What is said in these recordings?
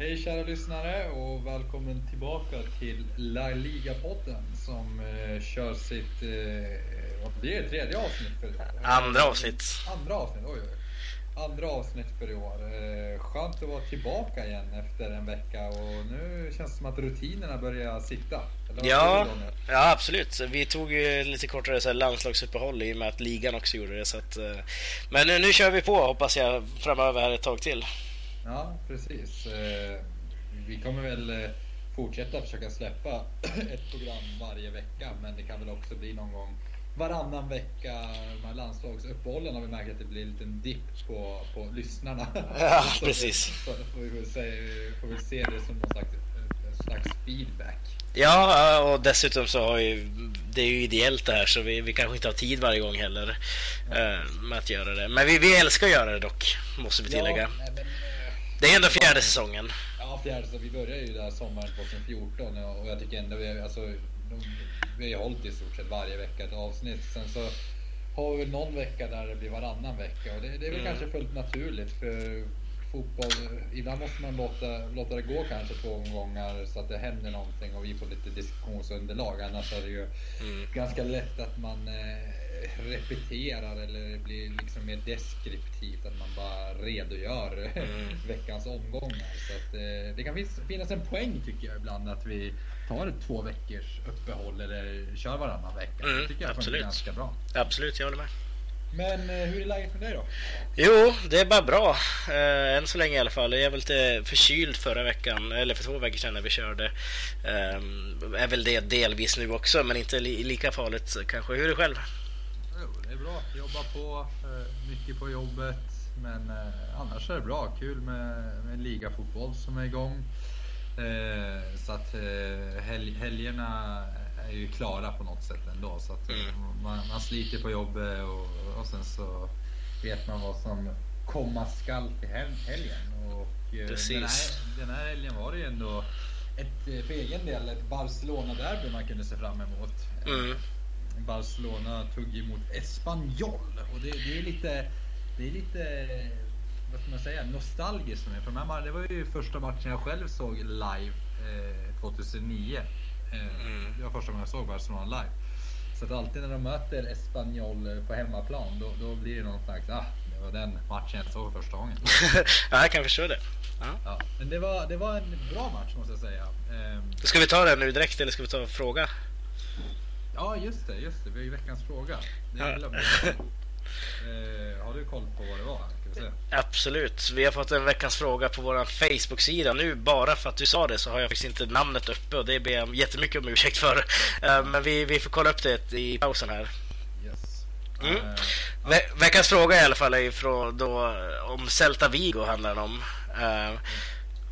Hej kära lyssnare och välkommen tillbaka till La Liga-podden som eh, kör sitt, eh, det, tredje avsnitt för i år? Andra avsnitt. Andra avsnitt, oj oj. Andra avsnitt för i år. Eh, skönt att vara tillbaka igen efter en vecka och nu känns det som att rutinerna börjar sitta. Ja, ja, absolut. Vi tog ju lite kortare så här, landslagsuppehåll i och med att ligan också gjorde det. Så att, eh, men nu, nu kör vi på hoppas jag framöver här ett tag till. Ja, precis. Eh, Vi kommer väl eh, fortsätta försöka släppa ett program varje vecka, men det kan väl också bli någon gång varannan vecka. De här landslagsuppehållen har vi märkt att det blir en liten dipp på, på lyssnarna. Ja, Så- precis. Så får vi se, får vi se det som någon slags, slags feedback. Ja, och dessutom så har ju det är ju ideellt det här så vi, vi kanske inte har tid varje gång heller eh, med att göra det. Men vi, vi älskar att göra det dock, måste vi tillägga. Ja, men, Det är ändå fjärde säsongen. Ja, fjärde, så vi började ju där sommaren 2014 och jag tycker ändå vi, alltså, vi har hållit i stort sett varje vecka ett avsnitt. Sen så har vi väl någon vecka där det blir varannan vecka och det, det är väl Mm. kanske fullt naturligt för fotboll. Ibland måste man låta, låta det gå kanske två omgångar så att det händer någonting och vi får lite diskussionsunderlag. Annars är det ju Mm. ganska lätt att man eh, repeterar eller det blir liksom mer deskriptivt. Att man bara redogör Mm. veckans omgångar. Så att, eh, det kan finnas, finnas en poäng tycker jag ibland att vi tar två veckors uppehåll eller kör varannan vecka. Mm, det tycker jag absolut. ganska bra. Absolut, jag håller med. Men eh, hur är läget med dig då? Jo, det är bara bra. Eh, än så länge i alla fall. Jag är väl lite förkyld förra veckan, eller för två veckor sedan när vi körde. Eh, är väl det delvis nu också, men inte li- lika farligt kanske. Hur är det själv? Det är bra. Jobbar på, eh, mycket på jobbet. Men eh, annars är det bra. Kul med, med ligafotboll som är igång. Eh, så att helg, helgerna är ju klara på något sätt ändå. Så att Mm. man, man sliter på jobbet och, och sen så vet man vad som komma skall till hel, helgen. Och, Precis. Den, här, den här helgen var det ju ändå ett, för egen del ett Barcelona-derby man kunde se fram emot. Mm. Barcelona tog emot Espanyol och det, det är lite, det är lite, vad ska man säga, nostalgiskt för mig. För de här, det var ju första matchen jag själv såg live eh, 2009. Eh, Mm. Det var första gången jag såg Barcelona live. Så att alltid när de möter Espanyol eh, på hemmaplan då, då blir det någon slags, ah, det var den matchen jag såg första gången. ja, jag kan förstå det. Ja. Ja, men det var, det var en bra match måste jag säga. Ehm, Ska vi ta den nu direkt eller ska vi ta en fråga? Ja, just det, just det. Vi har ju veckans fråga. Det Ja. Eh, har du koll på vad det var? Absolut. Vi har fått en veckans fråga på vår Facebook-sida. Nu bara för att du sa det så har jag faktiskt inte namnet uppe och det ber jag jättemycket om ursäkt för. Eh, Men vi, vi får kolla upp det i pausen här. Yes. Mm. Eh, Ve- veckans fråga i alla fall är från då, om Celta Vigo handlar om. Eh,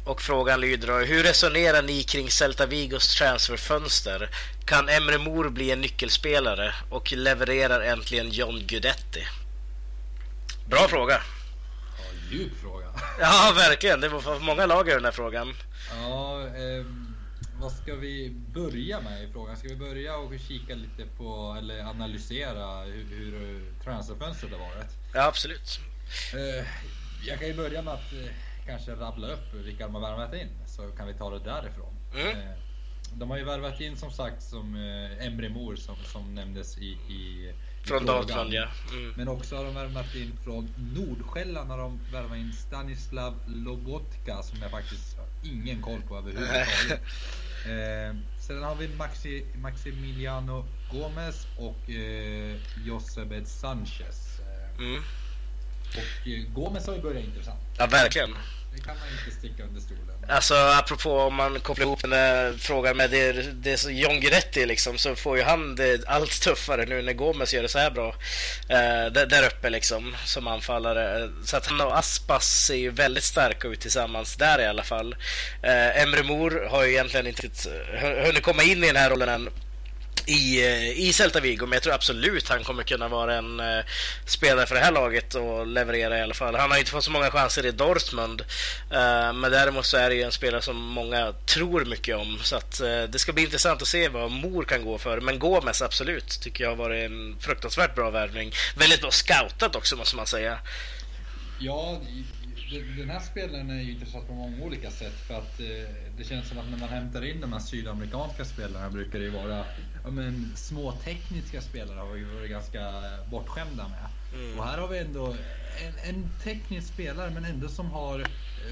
och frågan lyder då, hur resonerar ni kring Celta Vigos transferfönster? Kan Emre Mor bli en nyckelspelare och levererar äntligen John Guidetti? Bra fråga. ja, djup fråga. Ja, verkligen. Det var många lag i den här frågan. ja, ehm, vad ska vi börja med i frågan? Ska vi börja och kika lite på, eller analysera hur, hur transferfönstret har varit? Ja, absolut. Eh, jag kan ju börja med att eh, kanske rabbla upp vilka de har värvat in, så kan vi ta det därifrån. Mm. Eh, de har ju värvat in som sagt som eh, Emre Mor som, som nämndes i, i Från. Dortmund, ja. Mm. Men också har de värvat in från Nordsjälland har de värvat in Stanislav Lobotka som jag faktiskt har ingen koll på överhuvudtaget. eh, sen har vi Maxi, Maximiliano Gomez och eh, Josebed Sanchez. Mm. och eh, Gomez har ju börjat intressant. Ja, verkligen. Det kan man inte sticka under stolen. Alltså apropå om man kopplar ihop den där frågan med det, det är John Guidetti liksom så får ju han det allt tuffare nu när Gomes gör det så här bra eh, där, där uppe liksom som anfallare. Så att han och Aspas ser ju väldigt starka ut tillsammans där i alla fall. Eh, Emre Mor har ju egentligen inte eh, hunnit komma in i den här rollen än i, eh, i Celta Vigo, men jag tror absolut han kommer kunna vara en eh, spelare för det här laget och leverera i alla fall. Han har inte fått så många chanser i Dortmund, eh, men däremot så är det ju en spelare som många tror mycket om, så att eh, det ska bli intressant att se vad Mor kan gå för. Men Gomes absolut, tycker jag har varit en fruktansvärt bra värvning. Väldigt bra scoutat också måste man säga. Ja, den här spelaren är ju intressant på många olika sätt för att eh, det känns som att när man hämtar in de här sydamerikanska spelarna brukar det ju vara ja, men, små tekniska spelare har vi varit ganska bortskämda med. Mm. Och här har vi ändå en, en, teknisk spelare men ändå som har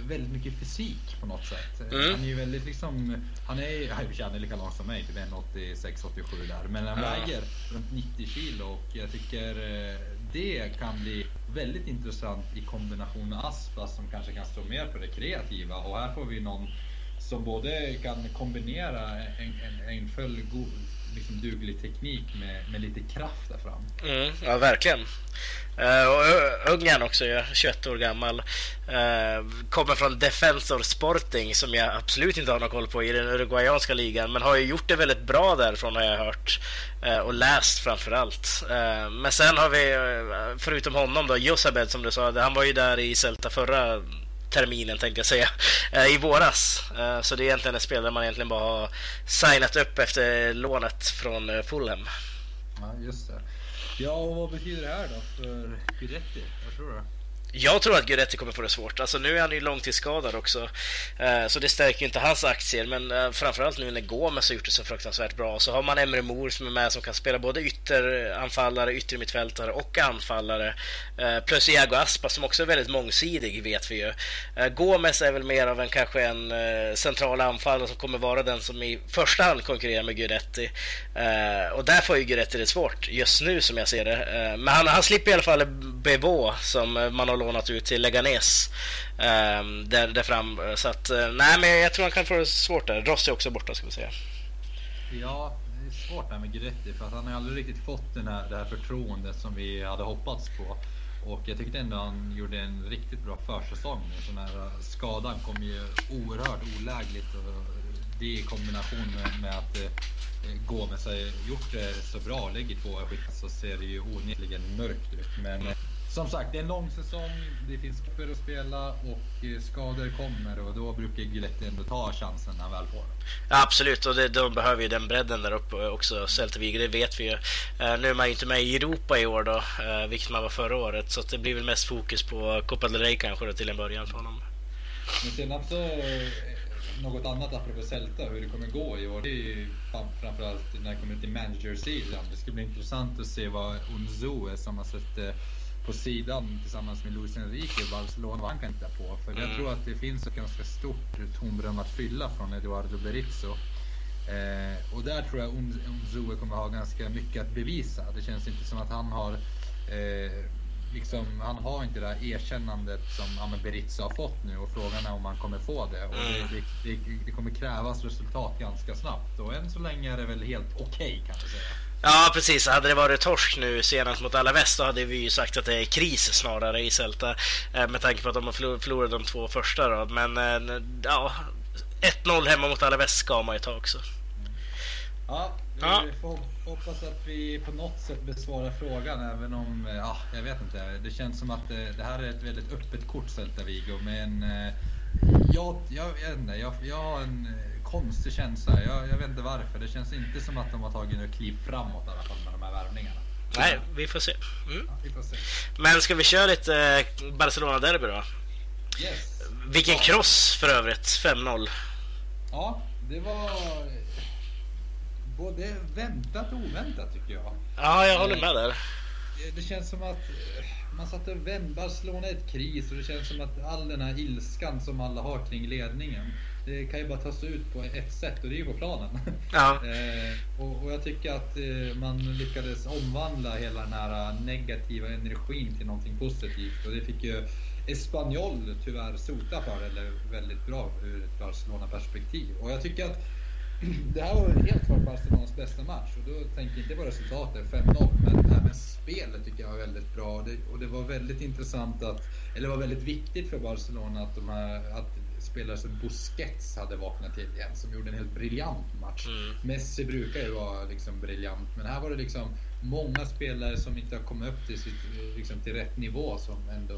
väldigt mycket fysik på något sätt. Mm. Han är ju väldigt liksom, han är, han är lika lång som mig, typ 1,86-87 där. Men han väger runt 90 kilo och jag tycker det kan bli väldigt intressant i kombination med Aspas som kanske kan stå mer på det kreativa. Och här får vi någon som både kan kombinera en, en, en fullgod liksom duglig teknik med, med lite kraft där fram. Mm, ja, verkligen. Uh, och Ungern också, 21 år gammal. Uh, kommer från Defensor Sporting som jag absolut inte har någon koll på i den uruguayanska ligan. Men har ju gjort det väldigt bra därifrån har jag hört. Uh, och läst framförallt. Uh, men sen har vi, förutom honom då, Josabed som du sa. Han var ju där i Celta förra terminen tänkte jag säga, eh, i våras. Eh, så det är egentligen en spelare man egentligen bara har signat upp efter lånet från eh, Fulham. Ja, just det. Ja, och vad betyder det här då för Guidetti? Vad tror du? Jag tror att Guidetti kommer få det svårt. Alltså nu är han ju långtidsskadad också. Eh, så det stärker ju inte hans aktier. Men eh, framförallt nu när Gomes har gjort det så fruktansvärt bra. Så har man Emre Mor som är med som kan spela både ytteranfallare, yttermittfältare och anfallare. Eh, plus Iago Aspa som också är väldigt mångsidig vet vi ju. Eh, Gomes är väl mer av en kanske en eh, central anfallare som kommer vara den som i första hand konkurrerar med Guidetti. Eh, och där får ju Guidetti det svårt just nu som jag ser det. Men han, han slipper i alla fall Bebo som man har lånat ut till Leganes. Um, där, där fram. Så att, uh, nej men jag tror han kan få det svårt där. Rossi är också borta ska vi säga. Ja, det är svårt där med Gretti för att han har aldrig riktigt fått den här, det här förtroendet som vi hade hoppats på. Och jag tyckte ändå han gjorde en riktigt bra försäsong. Den här eh, skadan kom ju oerhört olägligt. Och eh, det i kombination med, med att Gomes har gjort det så bra, lägger två skit så ser det ju onekligen mörkt ut. Men som sagt, det är en lång säsong. Det finns cuper att spela och eh, skador kommer och då brukar Guiletti ändå ta chansen när han väl får. Ja, absolut, och det, de behöver ju den bredden där uppe också, Celta Vigo, det vet vi ju. Uh, nu är man ju inte med i Europa i år då, uh, vilket man var förra året, så det blir väl mest fokus på Copa del Rey kanske då, till en början för honom. Men sen också något annat apropå Celta, hur det kommer gå i år, det är ju framförallt när det kommer till manager-sidan. Det ska bli intressant att se vad Unzue som har sett på sidan tillsammans med Luis Enrique i Barcelona vad han kan hitta på. För mm. jag tror att det finns ett ganska stort tomrum att fylla från Eduardo Berizzo. Eh, och där tror jag Unzue kommer ha ganska mycket att bevisa. Det känns inte som att han har eh, liksom, han har inte det här erkännandet som ja, Berizzo har fått nu och frågan är om han kommer få det. Och det, mm. det, det, det kommer krävas resultat ganska snabbt och än så länge är det väl helt okej okay, kan jag säga. Ja, precis. Hade det varit torsk nu senast mot Alaves då hade vi ju sagt att det är kris snarare i Celta. Eh, med tanke på att de har förlorat de två första då. Men eh, ja, 1-0 hemma mot Alaves ska man ju ta också. Ja, vi ja. får hoppas att vi på något sätt besvarar frågan även om, ja, jag vet inte. Det känns som att det, det här är ett väldigt öppet kort Celta Vigo. Men eh, jag, jag, jag, jag, jag har en konstig känsla. Jag, jag vet inte varför. Det känns inte som att de har tagit några kliv framåt i alla fall med de här värvningarna. Nej, vi får se. Mm. Ja, vi får se. Men ska vi köra lite eh, Barcelona-derby då? Yes. Vilken ja. kross för övrigt, 5-0. Ja, det var både väntat och oväntat tycker jag. Ja, jag håller med där. Det känns som att man satte Barcelona i ett kris och det känns som att all den här ilskan som alla har kring ledningen det kan ju bara tas ut på ett sätt och det är ju på planen. Ja. eh, och, och, jag tycker att eh, man lyckades omvandla hela den här negativa energin till någonting positivt och det fick ju Espanyol tyvärr sota för, eller väldigt bra ur ett Barcelona-perspektiv. Och jag tycker att det här var helt klart Barcelonas bästa match och då tänker jag inte på resultatet 5-0 men även spelet tycker jag var väldigt bra det, och det var väldigt intressant att, eller det var väldigt viktigt för Barcelona att, de här, att spelare som Busquets hade vaknat till igen som gjorde en helt briljant match. Mm. Messi brukar ju vara liksom briljant men här var det liksom många spelare som inte har kommit upp till, sitt, liksom till rätt nivå som ändå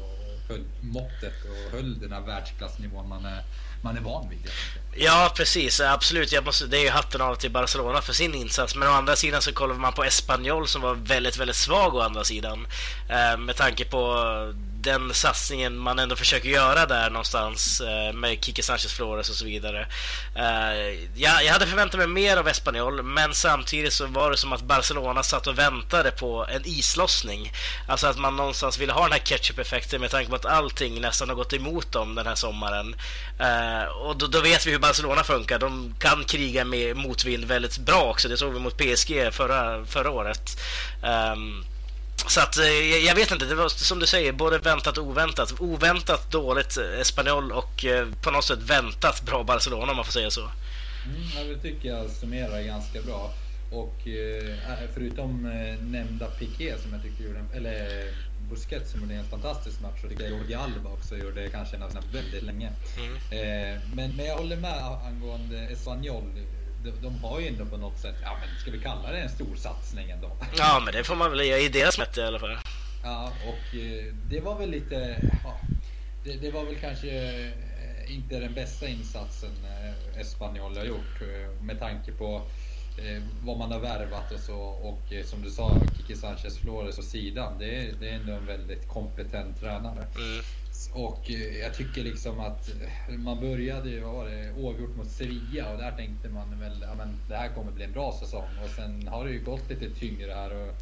höll måttet och höll den här världsklassnivån man är, man är van vid. Ja, precis. Absolut. Jag måste, det är ju hatten av till Barcelona för sin insats. Men å andra sidan så kollar man på Espanyol som var väldigt, väldigt svag å andra sidan. Eh, med tanke på den satsningen man ändå försöker göra där någonstans eh, med Kike Sanchez Flores och så vidare. Eh, jag, jag hade förväntat mig mer av Espanyol men samtidigt så var det som att Barcelona satt och väntade på en islossning. Alltså att man någonstans ville ha den här ketchup-effekten med tanke på att allting nästan har gått emot dem den här sommaren. Eh, och då, då, vet vi hur Barcelona funkar. De kan kriga med motvind väldigt bra också. Det såg vi mot PSG förra, förra året. Ehm, så att eh, jag vet inte, det var som du säger, både väntat och oväntat. Oväntat dåligt Espanyol och eh, på något sätt väntat bra Barcelona om man får säga så. Mm, ja, det tycker jag summerar ganska bra. Och eh, förutom nämnda Piqué som jag tyckte gjorde, eller Busquets som gjorde en fantastisk match och jag Jordi Alba också gjorde kanske en av sina väldigt länge. Mm. Men, men jag håller med angående Espanyol de, de har ju ändå på något sätt, ja men ska vi kalla det en stor satsning ändå? Ja men det får man väl göra i deras mätt i alla fall. Ja och eh, det var väl lite, ja, det, det, var väl kanske eh, inte den bästa insatsen eh, Espanyol har gjort med tanke på vad man har värvat och så och som du sa, Kiki Sanchez Flores och sidan. Det, det är ändå en väldigt kompetent tränare. Mm. Och eh, jag tycker liksom att eh, man började ju, vad var det, oavgjort mot Sevilla och där tänkte man väl att ja, det här kommer bli en bra säsong. Och sen har det ju gått lite tyngre här och,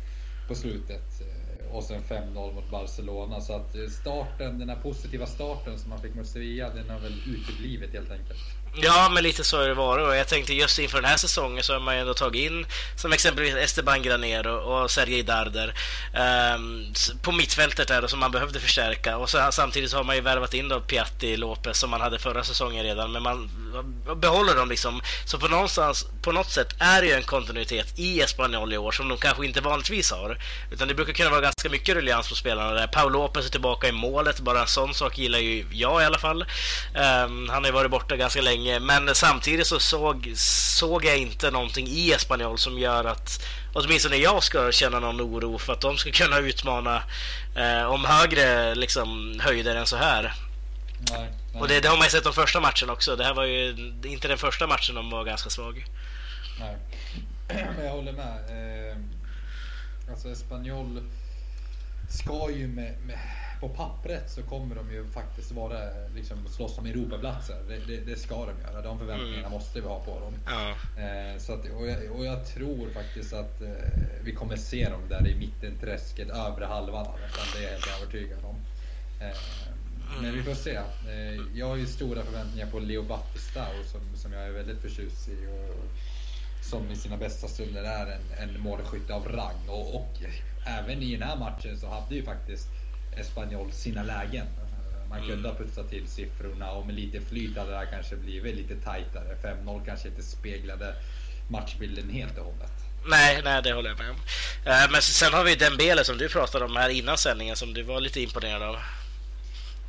på slutet. Eh, och sen 5-0 mot Barcelona. Så att starten, den här positiva starten som man fick mot Sevilla, den har väl uteblivit helt enkelt. Ja, men lite så har det varit. Och jag tänkte just inför den här säsongen så har man ju ändå tagit in som exempelvis Esteban Granero och Sergej Darder eh, på mittfältet där som man behövde förstärka. Och så, samtidigt så har man ju värvat in då Piatti Lopez som man hade förra säsongen redan. Men man behåller dem liksom. Så på, någonstans, på något sätt är det ju en kontinuitet i Espanyol i år som de kanske inte vanligtvis har. Utan det brukar kunna vara ganska mycket ruljans på spelarna där. Paul Lopez är tillbaka i målet. Bara en sån sak gillar ju jag i alla fall. Eh, han har ju varit borta ganska länge länge. Men samtidigt så såg, såg jag inte någonting i Espanyol som gör att åtminstone jag ska känna någon oro för att de ska kunna utmana eh, om högre liksom, höjder än så här. Nej, nej. Och det, det, har man ju sett de första matcherna också. Det här var ju inte den första matchen de var ganska svag. Nej, jag håller med. Eh, alltså Espanyol ska ju med, med på pappret så kommer de ju faktiskt vara, liksom, slåss om Europaplatser. Det, det, det ska de göra. De förväntningarna mm. måste vi ha på dem. Ja. Eh, så att, och, jag, och jag tror faktiskt att eh, vi kommer se dem där i mittenträsket, övre halvan av det. är jag helt övertygad om. Eh, men vi får se. Eh, jag har ju stora förväntningar på Leo Battistao som, som jag är väldigt förtjust i. Och, som i sina bästa stunder är en, en målskytt av rang. Och, och även i den här matchen så hade ju faktiskt Espanyol sina lägen. Man kunde mm. ha putsat till siffrorna och med lite flyt hade det här kanske blivit lite tajtare. 5-0 kanske inte speglade matchbilden helt och hållet. Nej, nej, det håller jag med om. Eh, men sen har vi Dembele som du pratade om här innan sändningen som du var lite imponerad av.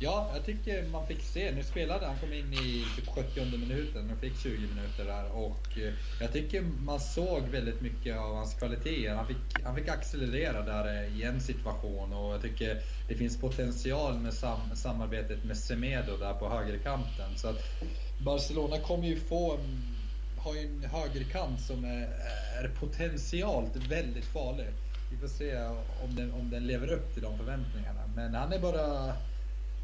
Ja, jag tycker man fick se. Nu spelade han, kom in i typ 70 minuten och fick 20 minuter där. Och eh, jag tycker man såg väldigt mycket av hans kvaliteter. Han fick, han fick accelerera där eh, i en situation och jag tycker det finns potential med sam, samarbetet med Semedo där på högerkanten. Så att Barcelona kommer ju få har ju en högerkant som är, är potentialt väldigt farlig. Vi får se om den, om den lever upp till de förväntningarna. Men han är bara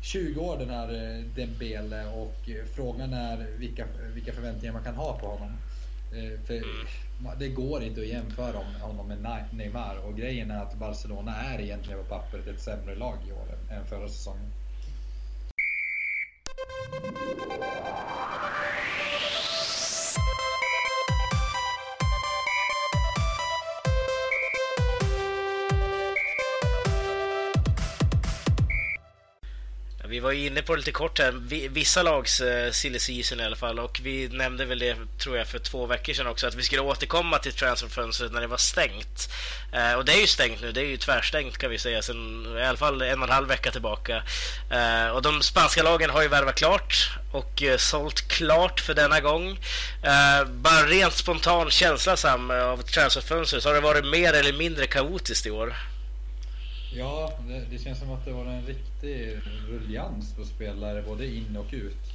20 år den här eh, Dembele och eh, frågan är vilka, vilka förväntningar man kan ha på honom. Eh, för mm. det går inte att jämföra honom med Neymar och grejen är att Barcelona är egentligen på pappret ett sämre lag i år än förra säsongen. Vi var inne på det lite kort här, vissa lags eh, silly season i alla fall och vi nämnde väl det tror jag för två veckor sedan också att vi skulle återkomma till transferfönstret när det var stängt. Eh, och det är ju stängt nu, det är ju tvärstängt kan vi säga sen i alla fall en och en halv vecka tillbaka. Eh, och de spanska lagen har ju värvat klart och sålt klart för denna gång. bara rent spontan känsla Sam av transferfönstret, så har det varit mer eller mindre kaotiskt i år? Ja, det, det, känns som att det var en riktig ruljans på spelare både in och ut.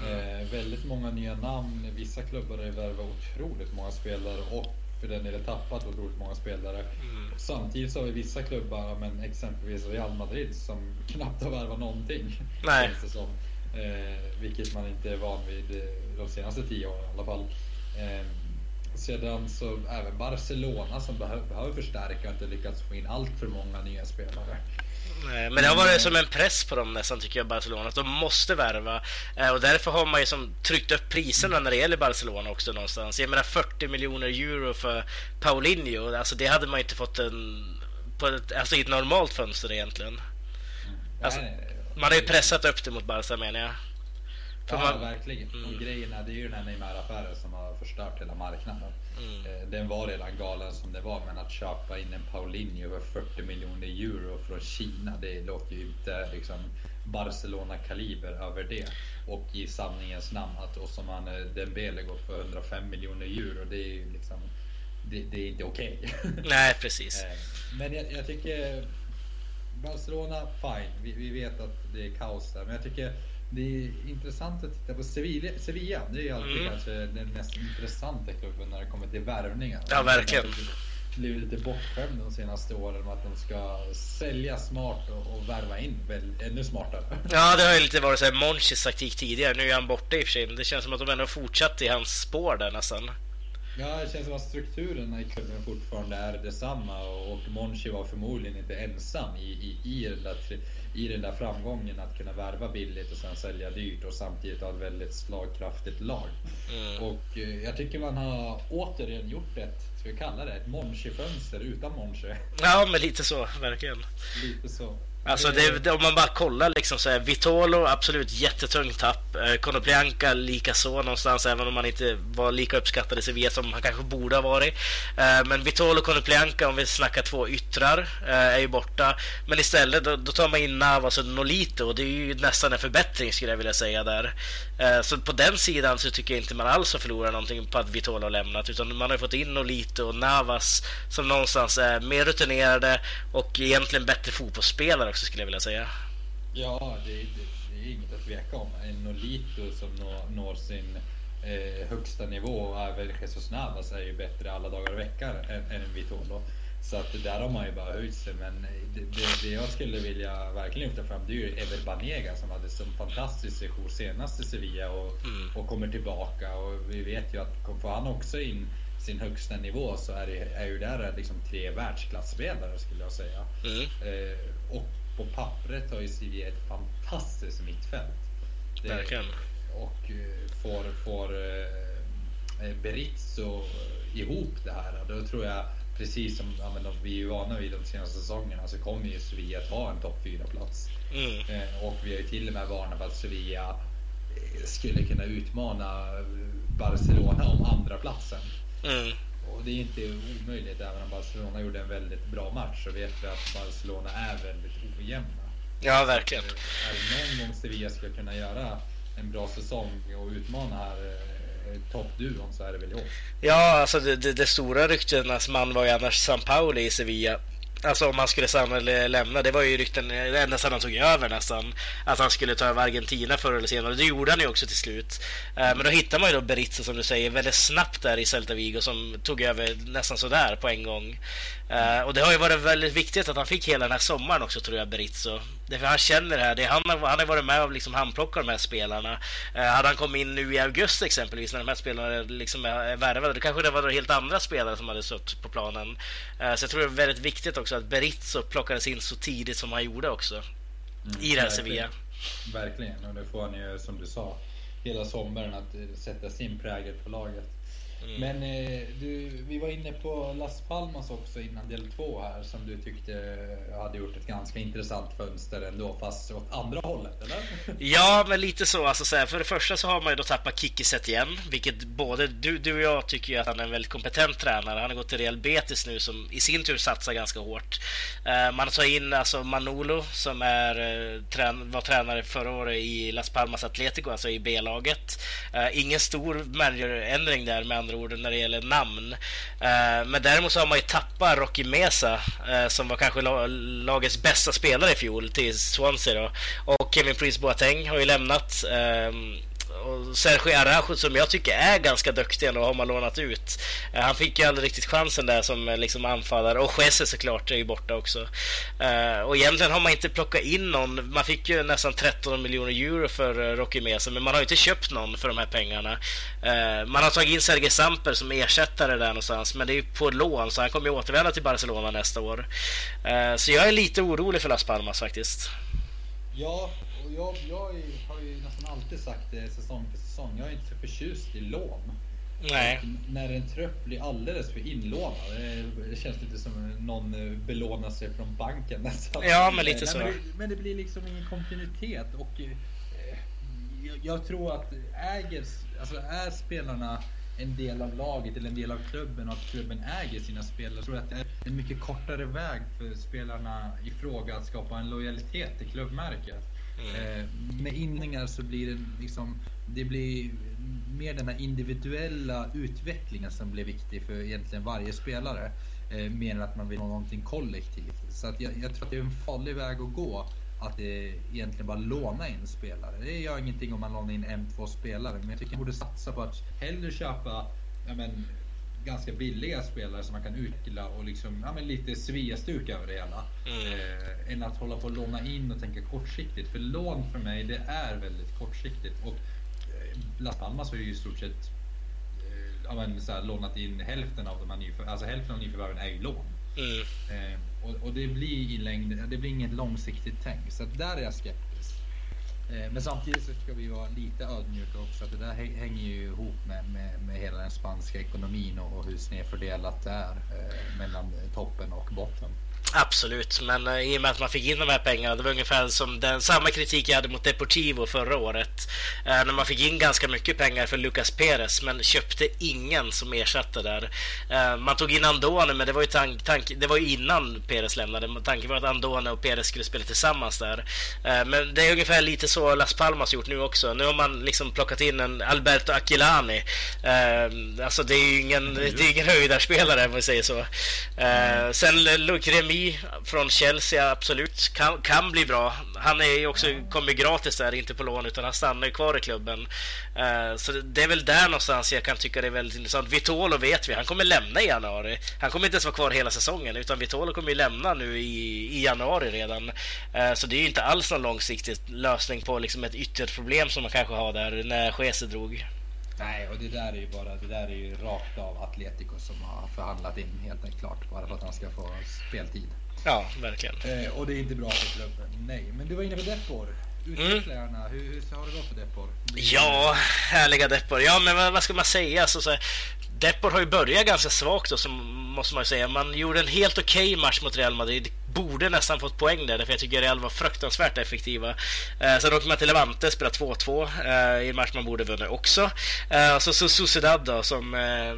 Eh, väldigt många nya namn. Vissa klubbar har värvat otroligt många spelare och för den delen tappat otroligt många spelare. Mm. Samtidigt så har vi vissa klubbar, men exempelvis Real Madrid, som knappt har värvat någonting. Nej. Som, eh, vilket man inte är van vid eh, de senaste tio åren i alla fall. Eh, sedan så även Barcelona som behöver, behöver förstärka och inte lyckats få in allt för många nya spelare. Nej, men det har varit som en press på dem nästan tycker jag, Barcelona, att de måste värva. Eh, och därför har man ju som tryckt upp priserna när det gäller Barcelona också någonstans. Jag menar 40 miljoner euro för Paulinho, alltså det hade man inte fått en, på ett, alltså i ett normalt fönster egentligen. Alltså, man har ju pressat upp det mot Barca menar jag. Ja, verkligen. Mm. Och grejen är, det är ju den här Neymar-affären som har förstört hela marknaden. Mm. Eh, den var redan galen som det var, men att köpa in en Paulinho för 40 miljoner euro från Kina, det låter ju inte liksom Barcelona-kaliber över det. Och i sanningens namn att Osman Dembele går för 105 miljoner euro, det är ju liksom det, det är inte okej. Okay. Nej, precis. Eh, men jag, jag, tycker Barcelona, fine. Vi, vi vet att det är kaos där, men jag tycker det är intressant att titta på Sevilla. Sevilla det är alltid mm. kanske den mest intressanta klubben när det kommer till värvningar. Ja, verkligen. Blivit lite bortskämd de senaste åren med att de ska sälja smart och, och värva in väl, ännu smartare. Ja, det har ju lite varit så här Monchis taktik tidigare. Nu är han borta i och för sig, men det känns som att de ändå fortsatt i hans spår där nästan. Ja, det känns som att strukturerna i klubben fortfarande är detsamma och, och Monchi var förmodligen inte ensam i, i, i den där i den där framgången att kunna värva billigt och sen sälja dyrt och samtidigt ha ett väldigt slagkraftigt lag. Mm. Och eh, jag tycker man har återigen gjort ett, ska vi kalla det, ett Monchi-fönster utan Monchi. Ja, men lite så, verkligen. Lite så. Alltså det, om man bara kollar liksom så här, Vitolo absolut jättetungt tapp. Eh, Konoplyanka likaså någonstans även om han inte var lika uppskattad i Sevilla som han kanske borde ha varit. Eh, men Vitolo och Konoplyanka om vi snackar två yttrar eh, är ju borta. Men istället då, då tar man in Navas och Nolito och det är ju nästan en förbättring skulle jag vilja säga där. Så på den sidan så tycker jag inte man alls har förlorat någonting på att Vitolo har lämnat utan man har fått in Nolito och Navas som någonstans är mer rutinerade och egentligen bättre fotbollsspelare också skulle jag vilja säga. Ja, det, det, det är inget att tveka om. En Nolito som når, når sin eh, högsta nivå och även Jesus Navas är ju bättre alla dagar och veckor än, än Vitolo. Så att där har man ju bara höjt sig. Men det, det, det, jag skulle vilja verkligen lyfta fram det är ju Ever Banega som hade en fantastisk session senast i Sevilla och, mm. och kommer tillbaka. Och vi vet ju att får han också in sin högsta nivå så är, det, är ju där liksom tre världsklasspelare skulle jag säga. Mm. Eh, och på pappret har ju Sevilla ett fantastiskt mittfält. Det, Verkligen. Och eh, får, får eh, eh, Berizzo ihop det här, då tror jag precis som ja, men vi är vana vid de senaste säsongerna så kommer ju Sevilla ta en topp 4-plats. Mm. Eh, och vi har ju till och med varnat för att Sevilla skulle kunna utmana Barcelona om andra platsen. Mm. Och det är inte omöjligt, även om Barcelona gjorde en väldigt bra match så vet vi att Barcelona är väldigt ojämna. Ja, verkligen. Är det någon gång Sevilla ska kunna göra en bra säsong och utmana här toppduon så är det väl i år. Ja, alltså det, det, det stora ryktenas man var ju annars San Pauli i Sevilla. Alltså om han skulle stanna eller lämna. Det var ju rykten ända sedan han tog över nästan. Att han skulle ta över Argentina förr eller senare. Det gjorde han ju också till slut. Eh, men då hittar man ju då Berizzo som du säger väldigt snabbt där i Celta Vigo som tog över nästan sådär på en gång. Uh, och det har ju varit väldigt viktigt att han fick hela den här sommaren också tror jag, Berizzo. Därför han känner det här. Det, han, har, han har varit med och liksom handplockat de här spelarna. Uh, hade han kommit in nu i augusti exempelvis när de här spelarna liksom är värvade, då kanske det var helt andra spelare som hade stått på planen. Uh, så jag tror det är väldigt viktigt också att Berizzo plockades in så tidigt som han gjorde också. Mm, I det här Sevilla. Verkligen, och det får han ju som du sa hela sommaren att sätta sin prägel på laget. Mm. Men eh, du, vi var inne på Las Palmas också innan del två här som du tyckte hade gjort ett ganska intressant fönster ändå fast åt andra hållet, eller? Ja, men lite så. Alltså, så här, för det första så har man ju då tappat Kiki igen, vilket både du, du och jag tycker att han är en väldigt kompetent tränare. Han har gått till Real Betis nu som i sin tur satsar ganska hårt. Uh, man tar in alltså Manolo som är, uh, trän var tränare förra året i Las Palmas Atletico, alltså i B-laget. Uh, ingen stor managerändring där med andra andra ord när det gäller namn. Eh, men däremot så har man ju tappat Rocky Mesa eh, som var kanske lagets bästa spelare i fjol till Swansea då. Och Kevin Prince Boateng har ju lämnat. Ehm, och Sergio Arajo som jag tycker är ganska duktig ändå har man lånat ut. Eh, han fick ju aldrig riktigt chansen där som eh, liksom anfallare och Jesus såklart är ju borta också. Eh, och egentligen har man inte plockat in någon. Man fick ju nästan 13 miljoner euro för Rocky Mesa men man har ju inte köpt någon för de här pengarna. man har tagit in Sergej Samper som ersättare där någonstans men det är ju på lån så han kommer ju återvända till Barcelona nästa år. så jag är lite orolig för Las Palmas faktiskt. Ja, och jag, jag är alltid sagt det säsong för säsong. Jag är inte så förtjust i lån. Nej. när en trupp blir alldeles för inlånad. Det känns lite som någon eh, belånar sig från banken nästan. Ja, men lite så. Men det, men det, blir liksom ingen kontinuitet och eh, jag, jag, tror att äger, alltså är spelarna en del av laget eller en del av klubben och att klubben äger sina spelare. Jag tror att det är en mycket kortare väg för spelarna i fråga att skapa en lojalitet till klubbmärket. Mm. Eh, med inningar så blir det liksom, det blir mer den här individuella utvecklingen som blir viktig för egentligen varje spelare. Eh, mer än att man vill ha någonting kollektivt. Så att jag, jag tror att det är en farlig väg att gå att det egentligen bara låna in spelare. Det gör ingenting om man lånar in en, två spelare, men jag tycker man borde satsa på att hellre köpa ja, men, ganska billiga spelare som man kan utveckla och liksom, ja, men lite sviastuk över det hela. Mm. Eh, än att hålla på att låna in och tänka kortsiktigt. För lån för mig, det är väldigt kortsiktigt. Och eh, Las Palmas har ju i stort sett eh, ja, men, så här, lånat in hälften av de här nyförvärven. Alltså hälften av nyförvärven är ju lån. Mm. Eh, och, och, det blir i längden, det blir inget långsiktigt tänk. Så där är jag skeptisk. Eh, men samtidigt så ska vi vara lite ödmjuka också. Att det där hänger ju ihop med, med, med hela den spanska ekonomin och, och hur snedfördelat det är eh, mellan toppen och botten. Absolut, men uh, i och med att man fick in de här pengarna, det var ungefär som den samma kritik jag hade mot Deportivo förra året. Uh, när man fick in ganska mycket pengar för Lucas Perez, men köpte ingen som ersatte där. Uh, man tog in Andone, men det var ju, tank, tank, det var ju innan Perez lämnade. Tanken var att Andone och Perez skulle spela tillsammans där. men det är ungefär lite så Las Palmas gjort nu också. Nu har man liksom plockat in en Alberto Aquilani. alltså det är ju ingen, det är ingen höjdarspelare om vi säger så. sen Luc från Chelsea, absolut. Kan, kan bli bra. Han är ju också, kommer gratis där, inte på lån, utan han stannar ju kvar i klubben. Uh, så det är väl där någonstans jag kan tycka det är väldigt intressant. Vitolo vet vi, han kommer lämna i januari. Han kommer inte ens vara kvar hela säsongen, utan Vitolo kommer ju lämna nu i, i januari redan. Uh, så det är ju inte alls någon långsiktig lösning på liksom ett ytterproblem som man kanske har där när Gese drog. Nej, och det där är ju bara det där är ju rakt av Atletico som har förhandlat in helt klart bara för att han ska få speltid. Ja, verkligen. Eh, och det är inte bra för klubben. Nej, men du var inne på Depor. Utveckla mm. gärna. Hur, hur har det gått för Depor? Ja, härliga Depor. Ja, men vad, vad ska man säga? Så, så, Depor har ju börjat ganska svagt då, som måste man ju säga. Man gjorde en helt okej okay match mot Real Madrid. Borde nästan fått poäng där, för jag tycker Real var fruktansvärt effektiva. Eh, sen åkte man till Levante, spelade 2-2 eh, i en match man borde vunnit också. Eh, och så, så Sociedad då, som eh,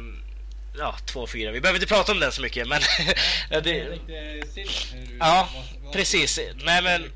ja, 2-4. Vi behöver inte prata om den så mycket, men... det... Ja, precis. Nej, men...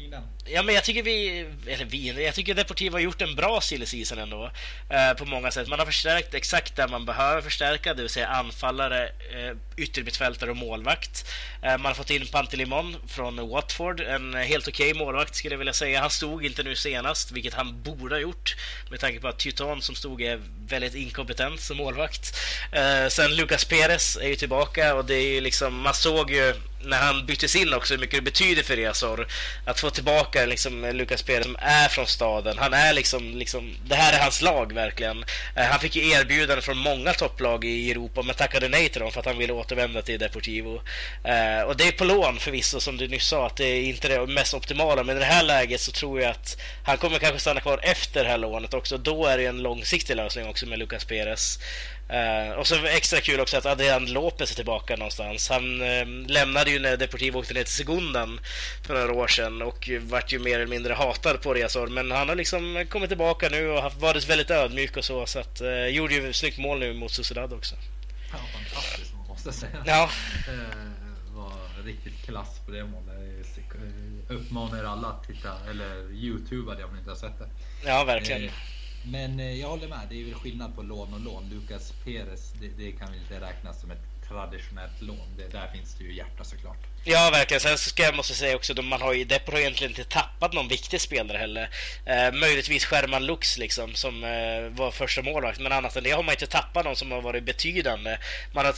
Ja, men jag tycker vi, eller vi, jag tycker Deportivo har gjort en bra silly season ändå eh, på många sätt. Man har förstärkt exakt där man behöver förstärka, det vill säga anfallare, eh, yttermittfältare och målvakt. Eh, man har fått in Pantelimon från Watford, en helt okej okay målvakt skulle jag vilja säga. Han stod inte nu senast, vilket han borde ha gjort med tanke på att Tyton som stod är väldigt inkompetent som målvakt. Eh, sen Lucas Perez är ju tillbaka och det är ju liksom, man såg ju när han byttes in också hur mycket det betyder för Resor att få tillbaka liksom Lucas Perez som är från staden. Han är liksom, liksom det här är hans lag verkligen. Eh, han fick ju erbjudanden från många topplag i Europa men tackade nej till dem för att han ville återvända till Deportivo. Eh, och det är på lån förvisso som du nyss sa att det är inte det mest optimala men i det här läget så tror jag att han kommer kanske stanna kvar efter det här lånet också. Då är det en långsiktig lösning också med Lucas Perez. Uh, och så extra kul också att Adrian Lopez är tillbaka någonstans. Han uh, lämnade ju när Deportivo åkte ner till Segundan för några år sedan och vart ju mer eller mindre hatad på resor. Men han har liksom kommit tillbaka nu och varit väldigt ödmjuk och så. Så att, uh, gjorde ju snyggt mål nu mot Sociedad också. Ja, fantastiskt måste jag säga. Ja. Uh, var riktigt klass på det målet. Uppmanar alla att titta eller Youtuba det om ni inte har sett det. Ja, verkligen. Men eh, jag håller med, det är väl skillnad på lån och lån. Lucas Perez, det, det kan väl inte räknas som ett traditionellt lån. Det, där finns det ju hjärta såklart. Ja, verkligen. Sen ska jag måste säga också att man har ju Depor har egentligen inte tappat någon viktig spelare heller. Eh, möjligtvis Sherman Lux liksom, som eh, var första målvakt. Men annat än det har man inte tappat någon som har varit betydande. Man har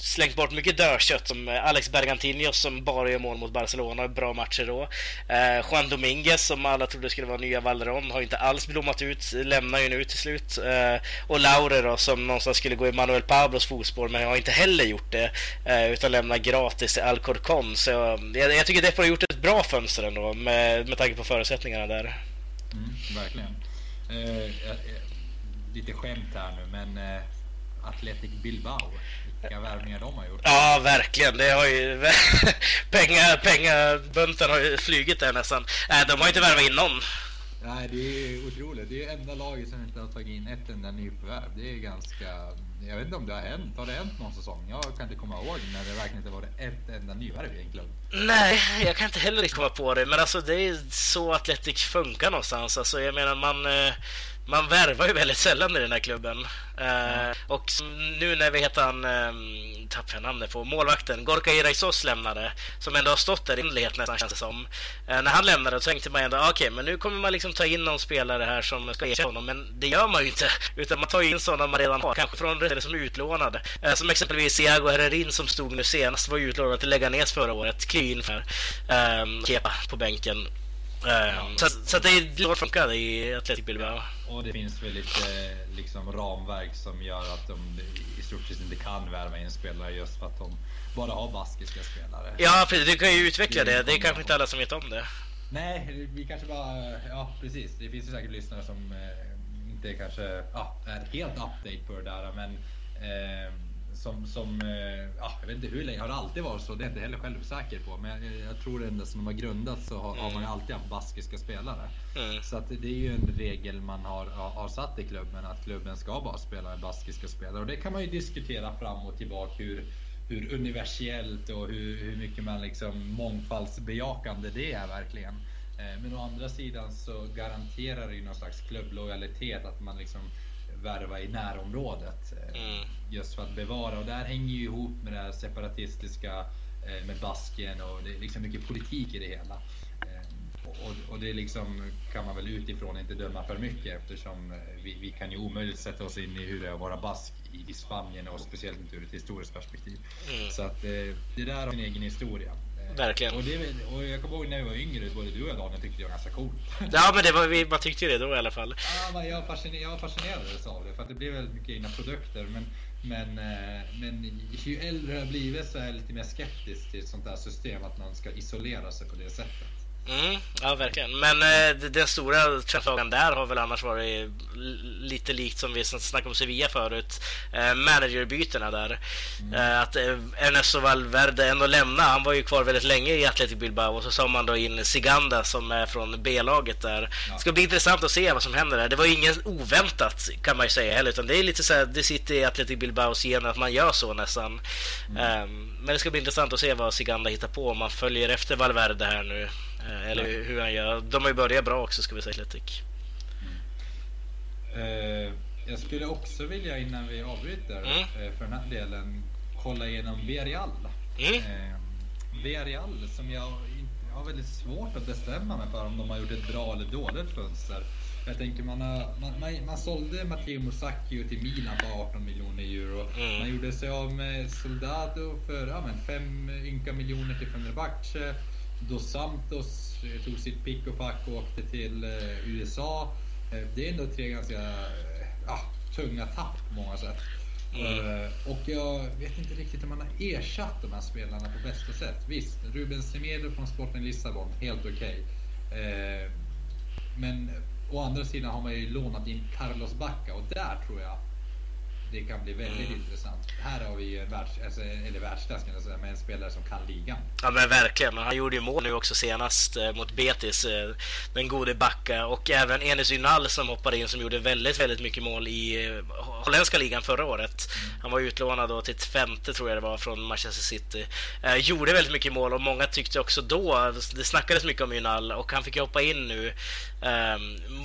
slängt bort mycket dödkött som eh, Alex Bergantinos som bara gör mål mot Barcelona, bra matcher då. Eh, Juan Dominguez som alla trodde skulle vara nya Valderon har inte alls blommat ut, lämnar ju nu till slut. Eh, och Laure då som någonstans skulle gå i Manuel Pablos fotspår men har inte heller gjort det eh, utan lämnar gratis till Alcorcon. Så eh, jag, jag tycker Depor har gjort ett bra fönster ändå med, med tanke på förutsättningarna där. Mm, verkligen. Eh, lite skämt här nu men eh, Athletic Bilbao vilka värvningar de har gjort. Ja, verkligen. Det har ju... pengar, pengabunten har ju flugit där nästan. Nej, de har inte värvat in någon. Nej, det är otroligt. Det är enda laget som inte har tagit in ett enda nyförvärv. Det är ganska... Jag vet inte om det har hänt. Har det hänt någon säsong? Jag kan inte komma ihåg när det verkligen inte var ett enda nyvärv i en klubb. Nej, jag kan inte heller komma på det. Men alltså det är så Atletic funkar någonstans. Alltså jag menar man... Man värvar ju väldigt sällan i den här klubben. Uh, och nu när vi heter han, um, tappar jag namnet på, målvakten, Gorka Iraisos lämnade, som ändå har stått där i inlighet nästan känns det som. Uh, när han lämnade så tänkte man ändå, ah, okej, okay, men nu kommer man liksom ta in någon spelare här som ska ersätta honom, men det gör man ju inte, utan man tar in sådana man redan har, kanske från eller som utlånad. Uh, eh, som exempelvis Iago Herrerin som stod nu senast, var utlånad till Leganes förra året, Kryn in för um, Kepa på bänken. Um, så, så att det är lågt funkar i Atletic Bilbao. Och det finns väl lite liksom, ramverk som gör att de i stort sett inte kan värva in spelare just för att de bara har baskiska spelare. Ja, precis. Du kan ju utveckla det. Det är kanske inte alla som vet om det. Nej, vi kanske bara... Ja, precis. Det finns ju säkert lyssnare som eh, inte kanske ja, är helt update på det där, men eh, som, som eh, ja, jag vet inte hur länge, har alltid varit så? Det är jag inte heller själv säker på. Men jag, jag tror ändå som de har grundats så har, mm. har man mm. alltid haft baskiska spelare. Mm. Så att det är ju en regel man har, har, satt i klubben att klubben ska bara spela med baskiska spelare. Och det kan man ju diskutera fram och tillbaka hur, hur universellt och hur, hur mycket man liksom mångfaldsbejakande det är verkligen. Eh, men å andra sidan så garanterar det ju någon slags klubblojalitet att man liksom värva i närområdet. Eh, mm. Just för att bevara och där hänger ju ihop med det här separatistiska eh, med Basken och det är liksom mycket politik i det hela. Eh, och, och det liksom kan man väl utifrån inte döma för mycket eftersom vi, vi kan ju omöjligt sätta oss in i hur det är att vara bask i, i Spanien och speciellt inte ur ett historiskt perspektiv. Mm. Så att det där har sin egen historia. Verkligen. Och, det, och jag kommer ihåg när vi var yngre, både du och jag Daniel tyckte det var ganska coolt. Ja men det var, man tyckte ju det då i alla fall. Ja, jag, fascinerades, jag fascinerades av det för att det blev väldigt mycket egna produkter. Men, men, eh, men ju äldre jag blivit så är jag lite mer skeptisk till ett sånt här system, att man ska isolera sig på det sättet. Mm, ja, verkligen. Men eh, den stora frågan där har väl annars varit lite likt som vi snackade om Sevilla förut. Eh, managerbytena där. Mm. Eh, att eh, Ernesto Valverde ändå lämnade. Han var ju kvar väldigt länge i Athletic Bilbao och så sa man då in Siganda som är från B-laget där. Ja. Det ska bli intressant att se vad som händer där. Det var ju inget oväntat kan man ju säga heller, utan det är lite så här, det sitter i Athletic Bilbaos gener att man gör så nästan. Mm. Um, men det ska bli intressant att se vad Siganda hittar på om man följer efter Valverde här nu. Eh, eller ja. hur han gör. De har ju börjat bra också ska vi säga Atletic. Mm. Uh, jag skulle också vilja innan vi avbryter mm. uh, för den här delen kolla igenom Villarreal. Mm. Villarreal som jag, har väldigt svårt att bestämma mig för om de har gjort ett bra eller dåligt fönster. Jag tänker man, har, man, man, man sålde Matteo Musacchio till Milan på 18 miljoner euro. Mm. Man gjorde sig av med Soldado för ja, 5 ynka miljoner till Fenerbahce. Dos Santos eh, tog sitt pick och pack och åkte till eh, USA. Eh, det är ändå tre ganska ja, tunga tapp på många sätt. Mm. Och jag vet inte riktigt om man har ersatt de här spelarna på bästa sätt. Visst, Ruben Semedo från Sporten Lissabon, helt okej. Okay. Men å andra sidan har man ju lånat in Carlos Bacca och där tror jag det kan bli väldigt mm. intressant. Här har vi ju en världs, alltså, eller världsklass kan jag säga, med en spelare som kan ligan. Ja men verkligen, han gjorde ju mål nu också senast eh, mot Betis, eh, den gode Backa och även Enes Ynal som hoppade in som gjorde väldigt, väldigt mycket mål i eh, holländska ligan förra året. Han var utlånad då till ett femte tror jag det var från Manchester City. Eh, gjorde väldigt mycket mål och många tyckte också då, det snackades mycket om Ünal och han fick ju hoppa in nu eh,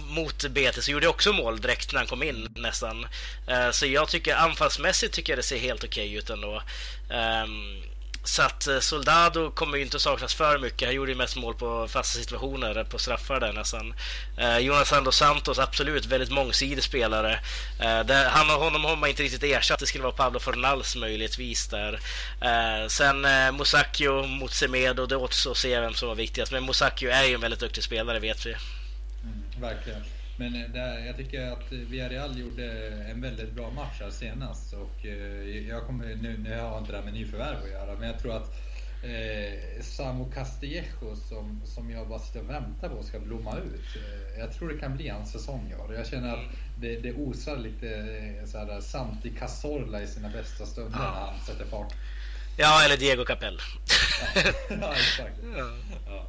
mot Betis och gjorde också mål direkt när han kom in nästan. Eh, så jag tycker anfallsmässigt tycker jag det ser helt okej okay ut ändå. Um, så att eh, Soldado kommer ju inte att saknas för mycket. Han gjorde ju mest mål på fasta situationer, på straffar där nästan. Eh, Jonas dos Santos, absolut väldigt mångsidig spelare. Eh, det, han och honom har man inte riktigt ersatt. Det skulle vara Pablo Fornals möjligtvis där. Eh, sen eh, Musacchio mot Semedo, det återstår att se vem som var viktigast. Men Musacchio är ju en väldigt duktig spelare vet vi. Mm, verkligen. Men eh, där, jag tycker att Villarreal gjorde en väldigt bra match här senast. Och eh, jag kommer, nu, nu har jag inte det här med nyförvärv att göra, men jag tror att eh, Samu Castillejo som, som jag bara sitter och väntar på ska blomma ut. Eh, jag tror det kan bli hans säsong i år. Jag känner att det, det osar lite eh, såhär, Santi Cazorla i sina bästa stunder ja. när han sätter fart. Ja, eller Diego Capel. ja, ja, exakt. Ja. Ja.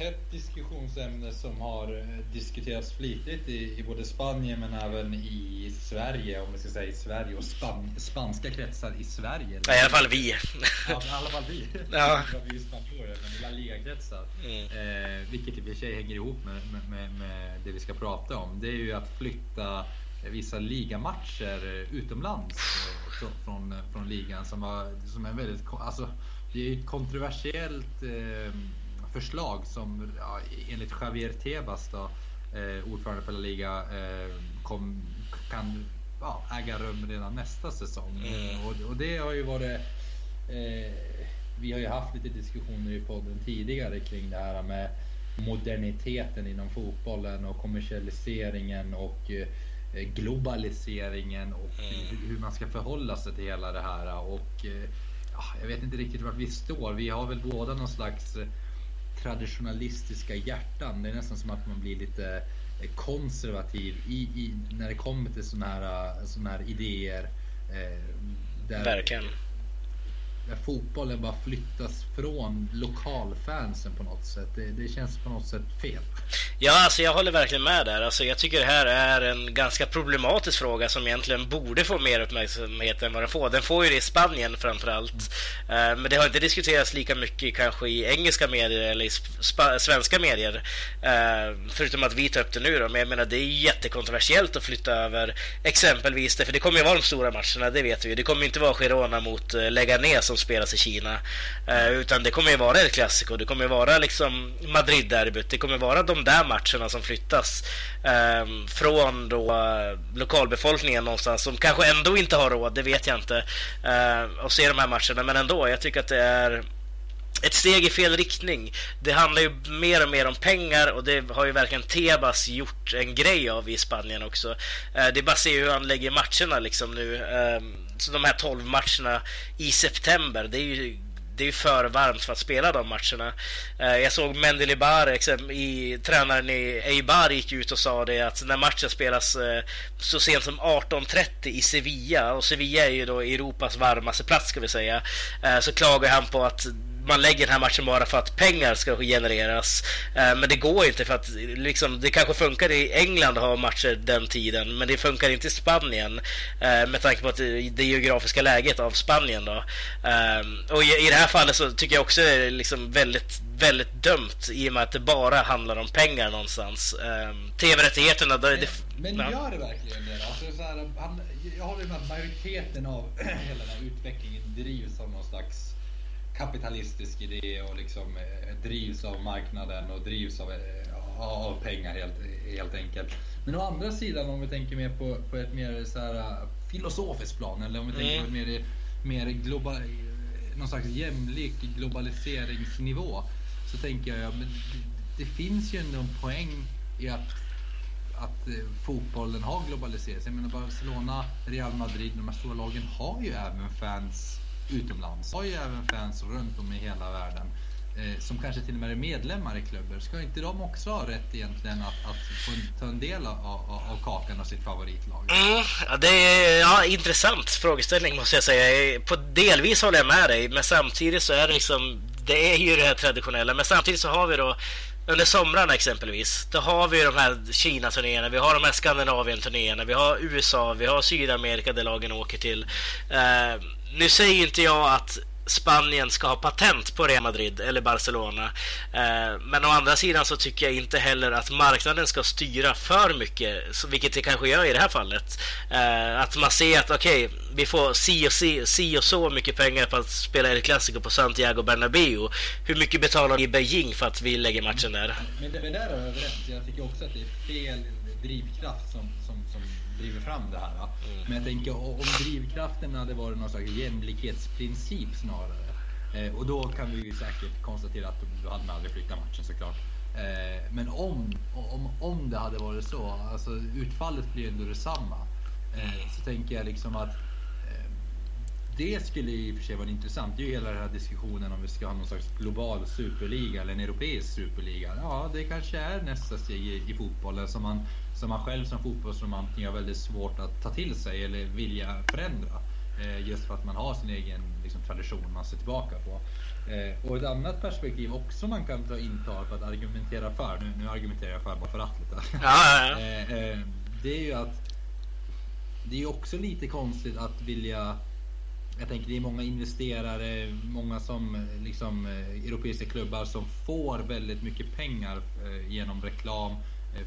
Hett diskussionsämne som har eh, diskuterats flitigt i, i, både Spanien men även i Sverige, om vi ska säga i Sverige och span, spanska kretsar i Sverige. Ja, I alla fall vi. Ja, i alla fall vi. Ja. vi är spanjorer, men i La Liga-kretsar. Mm. Eh, vilket i och för sig hänger ihop med, med, med, det vi ska prata om. Det är ju att flytta vissa ligamatcher utomlands eh, från, från, ligan som, var, som är väldigt, alltså det är ett kontroversiellt eh, förslag som ja, enligt Javier Tebas, då, eh, ordförande för La Liga, kom, kan ja, äga rum redan nästa säsong. Mm. Och, och, det har ju varit... Eh, vi har ju haft lite diskussioner i podden tidigare kring det här med moderniteten inom fotbollen och kommersialiseringen och eh, globaliseringen och mm. hur man ska förhålla sig till hela det här. Och eh, ja, jag vet inte riktigt vart vi står. Vi har väl båda någon slags traditionalistiska hjärtan. Det är nästan som att man blir lite eh, konservativ i, i när det kommer till sådana här, såna här idéer. Eh, där, Verkligen där fotbollen bara flyttas från lokalfansen på något sätt. Det, det, känns på något sätt fel. Ja, alltså jag håller verkligen med där. Alltså jag tycker det här är en ganska problematisk fråga som egentligen borde få mer uppmärksamhet än vad den får. Den får ju det i Spanien framförallt. Mm. Men det har inte diskuterats lika mycket kanske i engelska medier eller i svenska medier. Eh, förutom att vi tar upp det nu då. Men jag menar det är jättekontroversiellt att flytta över exempelvis det, för det kommer ju vara de stora matcherna, det vet vi. Det kommer inte vara Girona mot eh, Leganes som spelas i Kina. Eh, utan det kommer ju vara El Clasico, Det kommer ju vara liksom Madrid-derbyt. Det kommer vara de där matcherna som flyttas eh, från då eh, lokalbefolkningen någonstans som kanske ändå inte har råd, det vet jag inte, eh, att se de här matcherna. Men ändå, jag tycker att det är ett steg i fel riktning. Det handlar ju mer och mer om pengar och det har ju verkligen Tebas gjort en grej av i Spanien också. Eh, det är bara att se hur han lägger matcherna liksom nu. Ehm, så de här 12 matcherna i september, det är ju det är för varmt för att spela de matcherna. Eh, jag såg Mendelibar, i, tränaren i Eibar gick ut och sa det att när matchen spelas eh, så sent som 18.30 i Sevilla, och Sevilla är ju då Europas varmaste plats ska vi säga, så klagar han på att man lägger den här matchen bara för att pengar ska genereras. Eh, men det går inte för att liksom, det kanske funkar i England att ha matcher den tiden, men det funkar inte i Spanien eh, med tanke på att det geografiska läget av Spanien. Då. Eh, och i det här fallet så tycker jag också det är liksom väldigt väldigt dumt i och med att det bara handlar om pengar någonstans. TV-rättigheterna... Men, det, men ja. gör det verkligen det? Alltså, så här, han, jag håller med att majoriteten av hela den här utvecklingen drivs av någon slags kapitalistisk idé och liksom eh, drivs av marknaden och drivs av, eh, av pengar helt, helt enkelt. Men å andra sidan om vi tänker mer på, på ett mer så här, eh, filosofiskt plan eller om vi tänker på ett mer, mer global, någon slags jämlik globaliseringsnivå så tänker jag men det, det finns ju ändå en poäng i att att fotbollen har globaliserats. Jag menar Barcelona, Real Madrid, de här stora lagen har ju även fans utomlands. Har ju även fans runt om i hela världen. eh, som kanske till och med är medlemmar i klubbar, ska inte de också ha rätt egentligen att, att få ta en del av, av, av kakan av sitt favoritlag? Mm, ja, det är ja, intressant frågeställning måste jag säga. På delvis håller jag med dig, men samtidigt så är det liksom det är ju det här traditionella, men samtidigt så har vi då under somrarna exempelvis, då har vi de här Kina-turnéerna, vi har de här Skandinavien-turnéerna, vi har USA, vi har Sydamerika där lagen åker till. Eh, nu säger inte jag att Spanien ska ha patent på Real Madrid eller Barcelona. Eh, men å andra sidan så tycker jag inte heller att marknaden ska styra för mycket, vilket det kanske gör i det här fallet. Eh, att man ser att okej, okay, vi får si och, si, si och så mycket pengar på att spela El Clasico på Santiago Bernabéu. Hur mycket betalar ni i Beijing för att vi lägger matchen där? Men det, men där är jag överens. Jag tycker också att det är fel drivkraft som driver fram det här. Mm. Men jag tänker om drivkraften hade varit någon slags jämlikhetsprincip snarare. Eh, och då kan vi ju säkert konstatera att då hade man aldrig flyttat matchen såklart. Eh, men om, om, om det hade varit så, alltså utfallet blir ändå detsamma. Eh, så tänker jag liksom att det skulle i och för sig vara intressant. Det är ju hela den här diskussionen om vi ska ha någon slags global superliga eller en europeisk superliga. Ja, det kanske är nästa steg i, i fotbollen som man, som man själv som fotbollsromantiker har väldigt svårt att ta till sig eller vilja förändra. Eh, just för att man har sin egen liksom, tradition man ser tillbaka på. Eh, och ett annat perspektiv också man kan ta inta för att argumentera för, nu, nu argumenterar jag för bara för att lite. Eh, eh det är ju att det är också lite konstigt att vilja jag tänker det är många investerare, många som eh, liksom eh, europeiska klubbar som får väldigt mycket pengar eh, genom reklam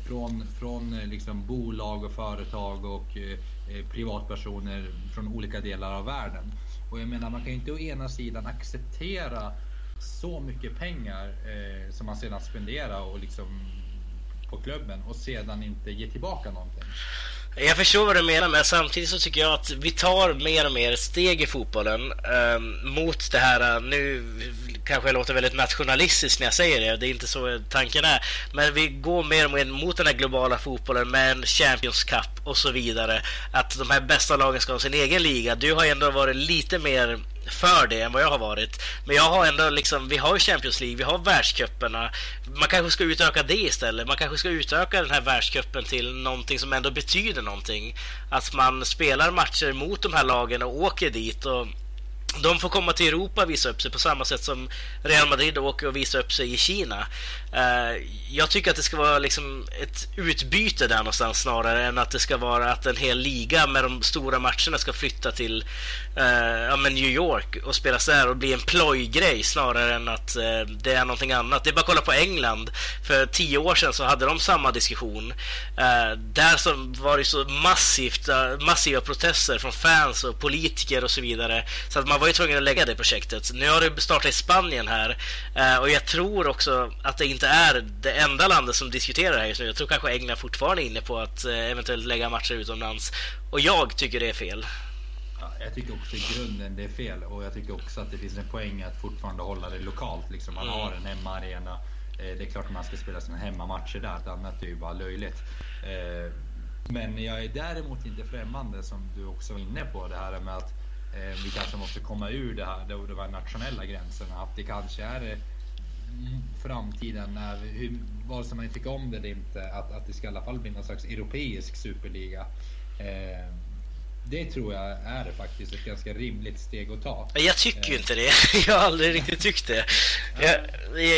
från, från liksom bolag och företag och privatpersoner från olika delar av världen. Och jag menar man kan ju inte å ena sidan acceptera så mycket pengar eh, som man sedan spenderar och liksom på klubben och sedan inte ge tillbaka någonting. Jag förstår vad du menar, men samtidigt så tycker jag att vi tar mer och mer steg i fotbollen eh, mot det här. Eh, nu kanske jag låter väldigt nationalistisk när jag säger det, det är inte så tanken är. Men vi går mer och mer mot den här globala fotbollen med en Champions Cup och så vidare. Att de här bästa lagen ska ha sin egen liga. Du har ändå varit lite mer för det än vad jag har varit. Men jag har ändå liksom, vi har ju Champions League, vi har världscuperna. Man kanske ska utöka det istället. Man kanske ska utöka den här världscupen till någonting som ändå betyder någonting. Att man spelar matcher mot de här lagen och åker dit och de får komma till Europa och visa upp sig på samma sätt som Real Madrid åker och visar upp sig i Kina. Eh, jag tycker att det ska vara liksom ett utbyte där någonstans snarare än att det ska vara att en hel liga med de stora matcherna ska flytta till eh, ja, New York och spelas där och bli en plojgrej snarare än att eh, det är någonting annat. Det är bara att kolla på England. För tio år sedan så hade de samma diskussion. Där så var det så massivt, massiva protester från fans och politiker och så vidare. Så att man var ju tvungen att lägga det projektet. Nu har det startat i Spanien här eh, och jag tror också att det inte är det enda landet som diskuterar det här just nu. Jag tror kanske England fortfarande är inne på att eh, eventuellt lägga matcher utomlands och jag tycker det är fel. Ja, jag tycker också i grunden det är fel och jag tycker också att det finns en poäng att fortfarande hålla det lokalt. Liksom man mm. har en hemmaarena. Eh, det är klart att man ska spela sina hemmamatcher där, ett annat är ju bara löjligt. Men jag är däremot inte främmande som du också var inne på det här med att Eh, vi kanske måste komma ur det här, de, de nationella gränserna. Att det kanske är eh, framtiden, när, hur, vare sig man tycker om det eller inte, att, att det ska i alla fall bli någon slags europeisk superliga. Eh, det tror jag är faktiskt ett ganska rimligt steg att ta. Jag tycker ju inte det. Jag har aldrig riktigt tyckt det. Jag,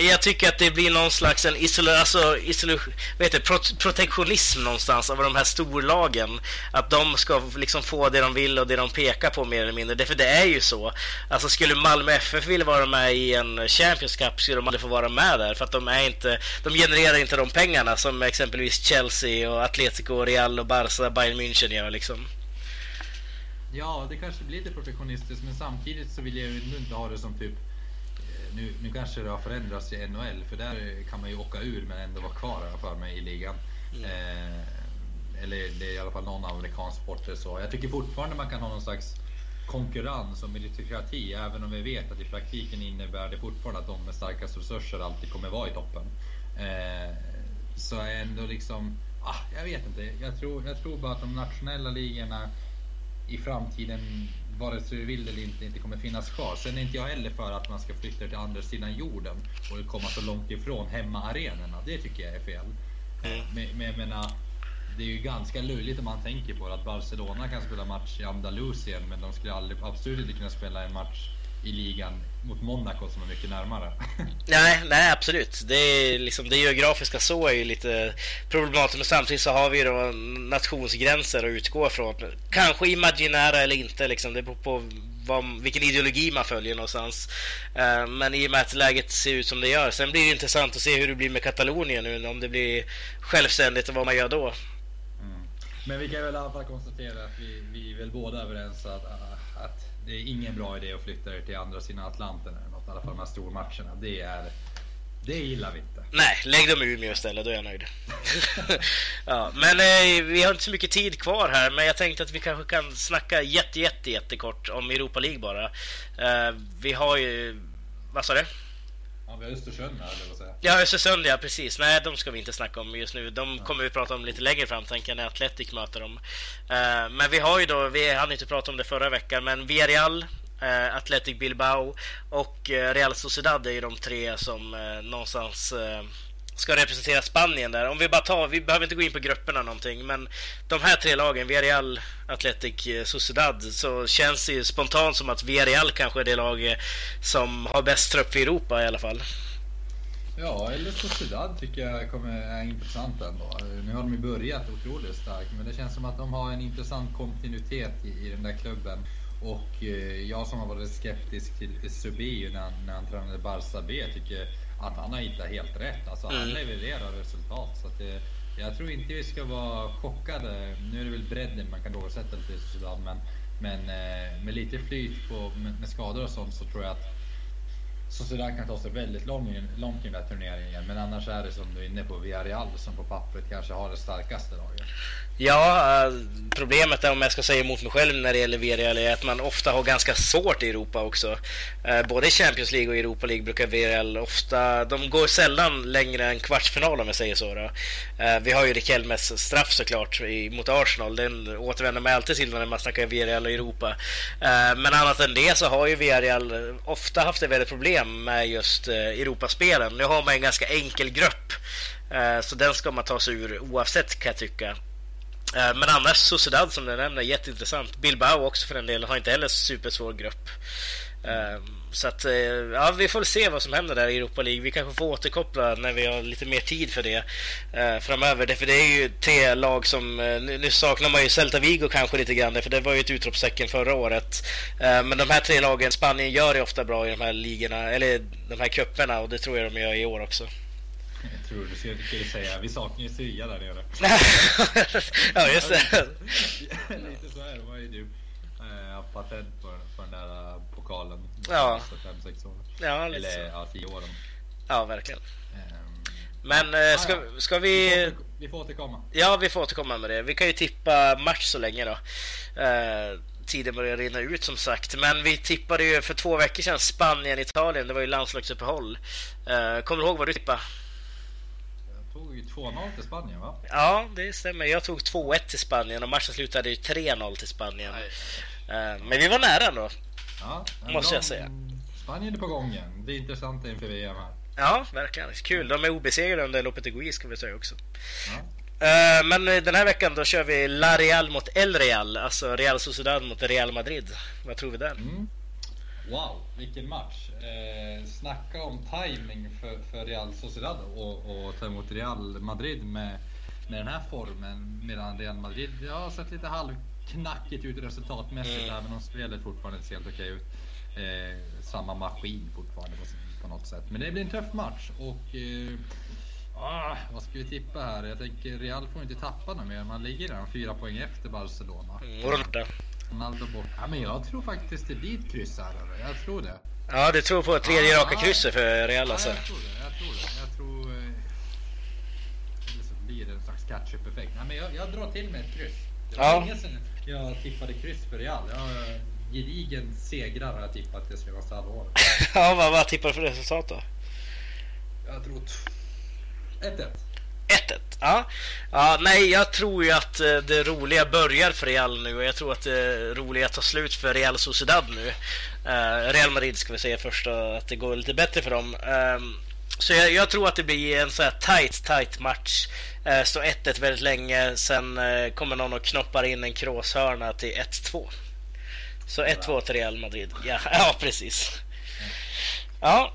jag tycker att det blir någon slags en isola, alltså, isola, vet du, protektionism någonstans av de här storlagen. Att de ska liksom få det de vill och det de pekar på mer eller mindre. För det är ju så. Alltså skulle Malmö FF vilja vara med i en Champions Cup skulle de aldrig få vara med där. För att de är inte, de genererar inte de pengarna som exempelvis Chelsea och Atletico, Real och Barca, Bayern München gör liksom. Ja, det kanske blir lite protektionistiskt, men samtidigt så vill jag ju inte ha det som typ eh, nu, nu kanske det har förändrats i NHL, för där kan man ju åka ur men ändå vara kvar för mig i ligan. Mm. Eh, eller det är i alla fall någon amerikansk sport så. Jag tycker fortfarande man kan ha någon slags konkurrens och meritokrati, även om vi vet att i praktiken innebär det fortfarande att de med starkast resurser alltid kommer vara i toppen. Eh, så ändå liksom, ah, jag vet inte. Jag tror, jag tror bara att de nationella ligorna i framtiden vare sig du vill eller inte, inte kommer finnas kvar. Sen är inte jag heller för att man ska flytta till andra sidan jorden och komma så långt ifrån hemmaarenorna. Det tycker jag är fel. Mm. Men, men jag menar, det är ju ganska löjligt om man tänker på det, att Barcelona kan spela match i Andalusien men de skulle aldrig, absolut inte kunna spela en match i ligan mot Monaco som är mycket närmare. nej, nej absolut. Det, är liksom, det geografiska så är ju lite problematiskt men samtidigt så har vi då nationsgränser att utgå från. Kanske imaginära eller inte, liksom. det beror på vad, vilken ideologi man följer någonstans. Uh, men i och med att läget ser ut som det gör. Sen blir det intressant att se hur det blir med Katalonien nu, om det blir självständigt och vad man gör då. Mm. Men vi kan väl i alla fall konstatera att vi, vi är väl båda överens att, att det är ingen bra idé att flytta er till andra sidan Atlanten eller något, i alla fall de här stormatcherna. Det är det gillar vi inte. Nej, lägg dem i Umeå istället, då är jag nöjd. ja, men eh, vi har inte så mycket tid kvar här, men jag tänkte att vi kanske kan snacka jätte, jätte, jättekort om Europa League bara. Eh, vi har ju... Vad sa du? Ja, vi har Östersund här, eller vad säger Ja, Östersund, ja precis. Nej, de ska vi inte snacka om just nu. De kommer vi prata om lite längre fram, tänker när Atletic möter dem. Uh, men vi har ju då, vi hann inte prata om det förra veckan, men Villarreal Uh, Athletic Bilbao och uh, Real Sociedad är ju de tre som någonstans ska representera Spanien där. Om vi bara tar, vi behöver inte gå in på grupperna någonting, men de här tre lagen, Villarreal, Athletic, eh, Sociedad, så känns det ju spontant som att Villarreal kanske är det lag eh, som har bäst trupp i Europa i alla fall. Ja, eller Sociedad tycker jag kommer, är intressant ändå. Nu har de ju börjat otroligt starkt, men det känns som att de har en intressant kontinuitet i, i den där klubben. Och eh, jag som har varit skeptisk till Subi när, när han tränade Barça B tycker att han har hittat helt rätt. Alltså han mm. levererar resultat. Så att det, jag tror inte vi ska vara chockade. Nu är det väl bredden man kan ifrågasätta lite i Sudan, men, men eh, med lite flyt på, med, med skador och sånt så tror jag att Sociedad kan ta sig väldigt långt, i den där turneringen. Men annars är det som du är inne på, Villarreal som på pappret kanske har det starkaste laget. Ja, eh, problemet är om jag ska säga emot mig själv när det gäller Villarreal är att man ofta har ganska svårt i Europa också. Eh, både i Champions League och Europa League brukar Villarreal ofta, de går sällan längre än kvartsfinal om jag säger så. Då. Eh, vi har ju Rikelmes straff såklart mot Arsenal, den återvänder man alltid till när man snackar Villarreal och Europa. Men annat än det så har ju Villarreal ofta haft ett väldigt problem med just Europaspelen. Nu har man en ganska enkel grupp. Så den ska man ta sig ur oavsett kan jag tycka. Eh, men annars Sociedad som du nämner, jätteintressant. Bilbao också för den delen, har inte heller supersvår grupp. Eh, så att, eh, ja, vi får se vad som händer där i Europa League. Vi kanske får återkoppla när vi har lite mer tid för det framöver. För det är ju tre lag som, nu saknar man ju Celta Vigo kanske lite grann, för det var ju ett utropstecken förra året. Men de här tre lagen, Spanien gör ju ofta bra i de här ligorna, eller de här cuperna och det tror jag de gör i år också. Tror du skulle säga, vi saknar ju Sevilla där nere. ja, just det. Lite så är de har ju du äh, patent på, på den där uh, pokalen. Ja. Fem, sex år. Ja, lite Eller ja, tio år. Ja, verkligen. Um, Men äh, ska, ska vi... Vi får, vi får återkomma. Ja, vi får återkomma med det. Vi kan ju tippa match så länge då. Uh, tiden börjar rinna ut som sagt. Men vi tippade ju för två veckor sedan Spanien-Italien. Det var ju landslagsuppehåll. Uh, kommer du ihåg vad du tippade? Tog ju 2-0 till Spanien va? Ja, det stämmer. Jag tog 2-1 till Spanien och matchen slutade ju 3-0 till Spanien. Nej. Eh, men vi var nära ändå. Ja, måste jag säga. Spanien är på gången. Det är intressant inför VM här. Ja, verkligen. Kul. De är obesegrade under loppet i Gui ska vi säga också. Ja. Eh, men den här veckan då kör vi La Real mot El Real, alltså Real Sociedad mot Real Madrid. Vad tror vi där? Mm. Wow, vilken match! Eh, snacka om timing för, för Real Sociedad och, och ta emot Real Madrid med, med den här formen. Medan Real Madrid har sett lite halvknackigt ut resultatmässigt, mm. även om spelet fortfarande ser helt okej ut. Eh, samma maskin fortfarande på, på, något sätt. Men det blir en tuff match och eh, ah, vad ska vi tippa här? Jag tänker Real får inte tappa något mer. Man ligger där fyra poäng efter Barcelona. Mm, Ronaldo bort. Ja, men jag tror faktiskt det blir ett kryss här. Jag tror det. Ja, du tror på tredje raka krysset för Real alltså? Ja, jag tror det. Jag tror det. Jag tror... Eh, eller så blir det en slags catch-up-effekt. Nej, men jag, jag drar till med ett kryss. Det var ja. länge sedan jag tippade kryss för Real. Jag, gedigen segrar har jag tippat det senaste halvåret. ja, vad, vad tippar du för resultat då? Jag tror 1-1. 1-1. Ja. ja. Nej, jag tror ju att eh, det roliga börjar för Real nu och jag tror att det roliga tar slut för Real Sociedad nu. Uh, Real Madrid ska vi säga först att det går lite bättre för dem. Um, så jag, jag, tror att det blir en så här tight, tight match. Står 1-1 väldigt länge. Sen kommer någon och knoppar in en kråshörna till 1-2. Så 1-2 till Real Madrid. Ja, ja precis. Ja,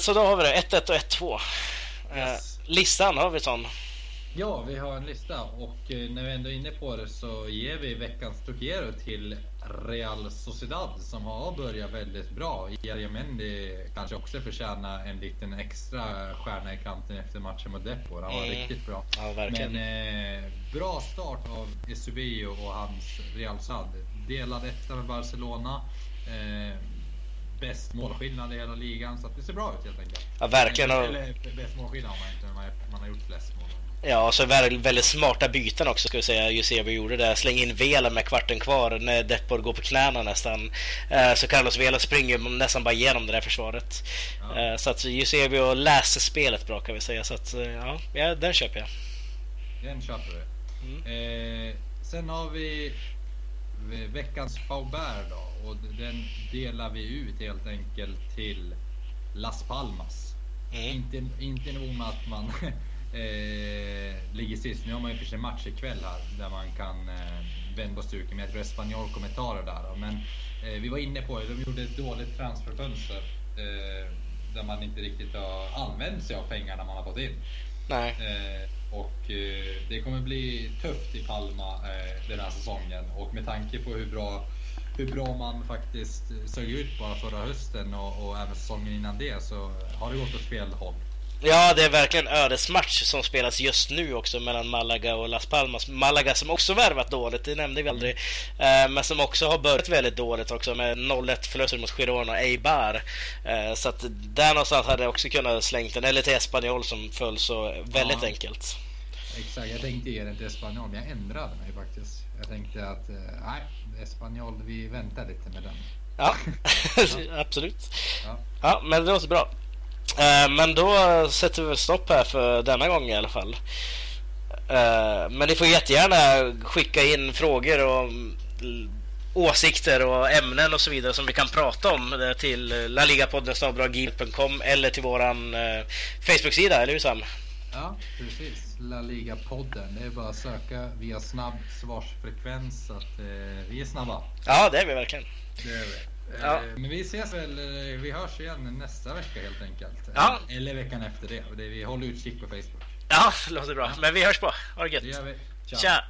så då har vi det. 1-1 och 1-2. Yes. Listan, har vi sån? Ja, vi har en lista och eh, när vi ändå är inne på det så ger vi veckans Trocero till Real Sociedad som har börjat väldigt bra. Jariamendi kanske också förtjänar en liten extra stjärna i kanten efter matchen mot Depor. Han var mm. riktigt bra. Ja, Men eh, bra start av Esubio och hans Real Sad. Delad etta med Barcelona. Eh, bäst målskillnad i hela ligan så det ser bra ut helt enkelt. Ja, verkligen. Eller, bäst målskillnad har man inte, man har gjort flest mål. Ja, så väldigt, smarta byten också ska vi säga. Eusebio gjorde det. Släng in Vela med kvarten kvar när Depor går på knäna nästan. Eh, så Carlos Vela springer nästan bara igenom det där försvaret. Ja. Eh, så att Eusebio läste spelet bra kan vi säga. Så att eh, ja, den köper jag. Den köper du. Mm. Eh, sen har vi veckans Faubert då. Och den delar vi ut helt enkelt till Las Palmas. Mm. Inte, inte nog med att man eh, ligger sist. Nu har man ju för sig match ikväll här där man kan eh, vända på stuken. Men jag tror Espanyol kommentarer där. Då. Men eh, vi var inne på det, de gjorde ett dåligt transferfönster. Eh, där man inte riktigt har använt sig av pengarna man har fått in. Nej. Eh, och eh, det kommer bli tufft i Palma eh, den här säsongen. Och med tanke på hur bra hur bra man faktiskt eh, såg ut bara förra hösten och, och även säsongen innan det så har det gått åt fel håll. Ja, det är verkligen ödesmatch som spelas just nu också mellan Malaga och Las Palmas. Malaga som också värvat dåligt, det nämnde vi aldrig. Eh, men som också har börjat väldigt dåligt också med 0-1 förluster mot Girona och Eibar. Eh, så att där någonstans hade jag också kunnat slängt den, eller till Espanyol som föll så väldigt ja. enkelt. Exakt, jag tänkte ge den till Espanyol, men jag ändrade mig faktiskt. Jag tänkte att, eh, nej, Espanyol, vi väntar lite med den. Ja, absolut. Ja. ja, men det låter bra. Eh, men då sätter vi stopp här för denna gång i alla fall. Eh, men ni får jättegärna skicka in frågor och åsikter och ämnen och så vidare som vi kan prata om till laligapodden.com eller till våran eh, Facebook-sida, eller hur Sam? Ja, precis. La Liga-podden. Det är bara att söka via snabb svarsfrekvens. Att, eh, vi är snabba. Ja, det är vi verkligen. Det är vi. Ja. Eh, men vi ses väl, eh, vi hörs igen nästa vecka helt enkelt. Ja. Eller veckan efter det. Vi håller utkik på Facebook. Ja, låter bra. Men vi hörs på. Ha det gött. Det gör vi. Ciao. Tja.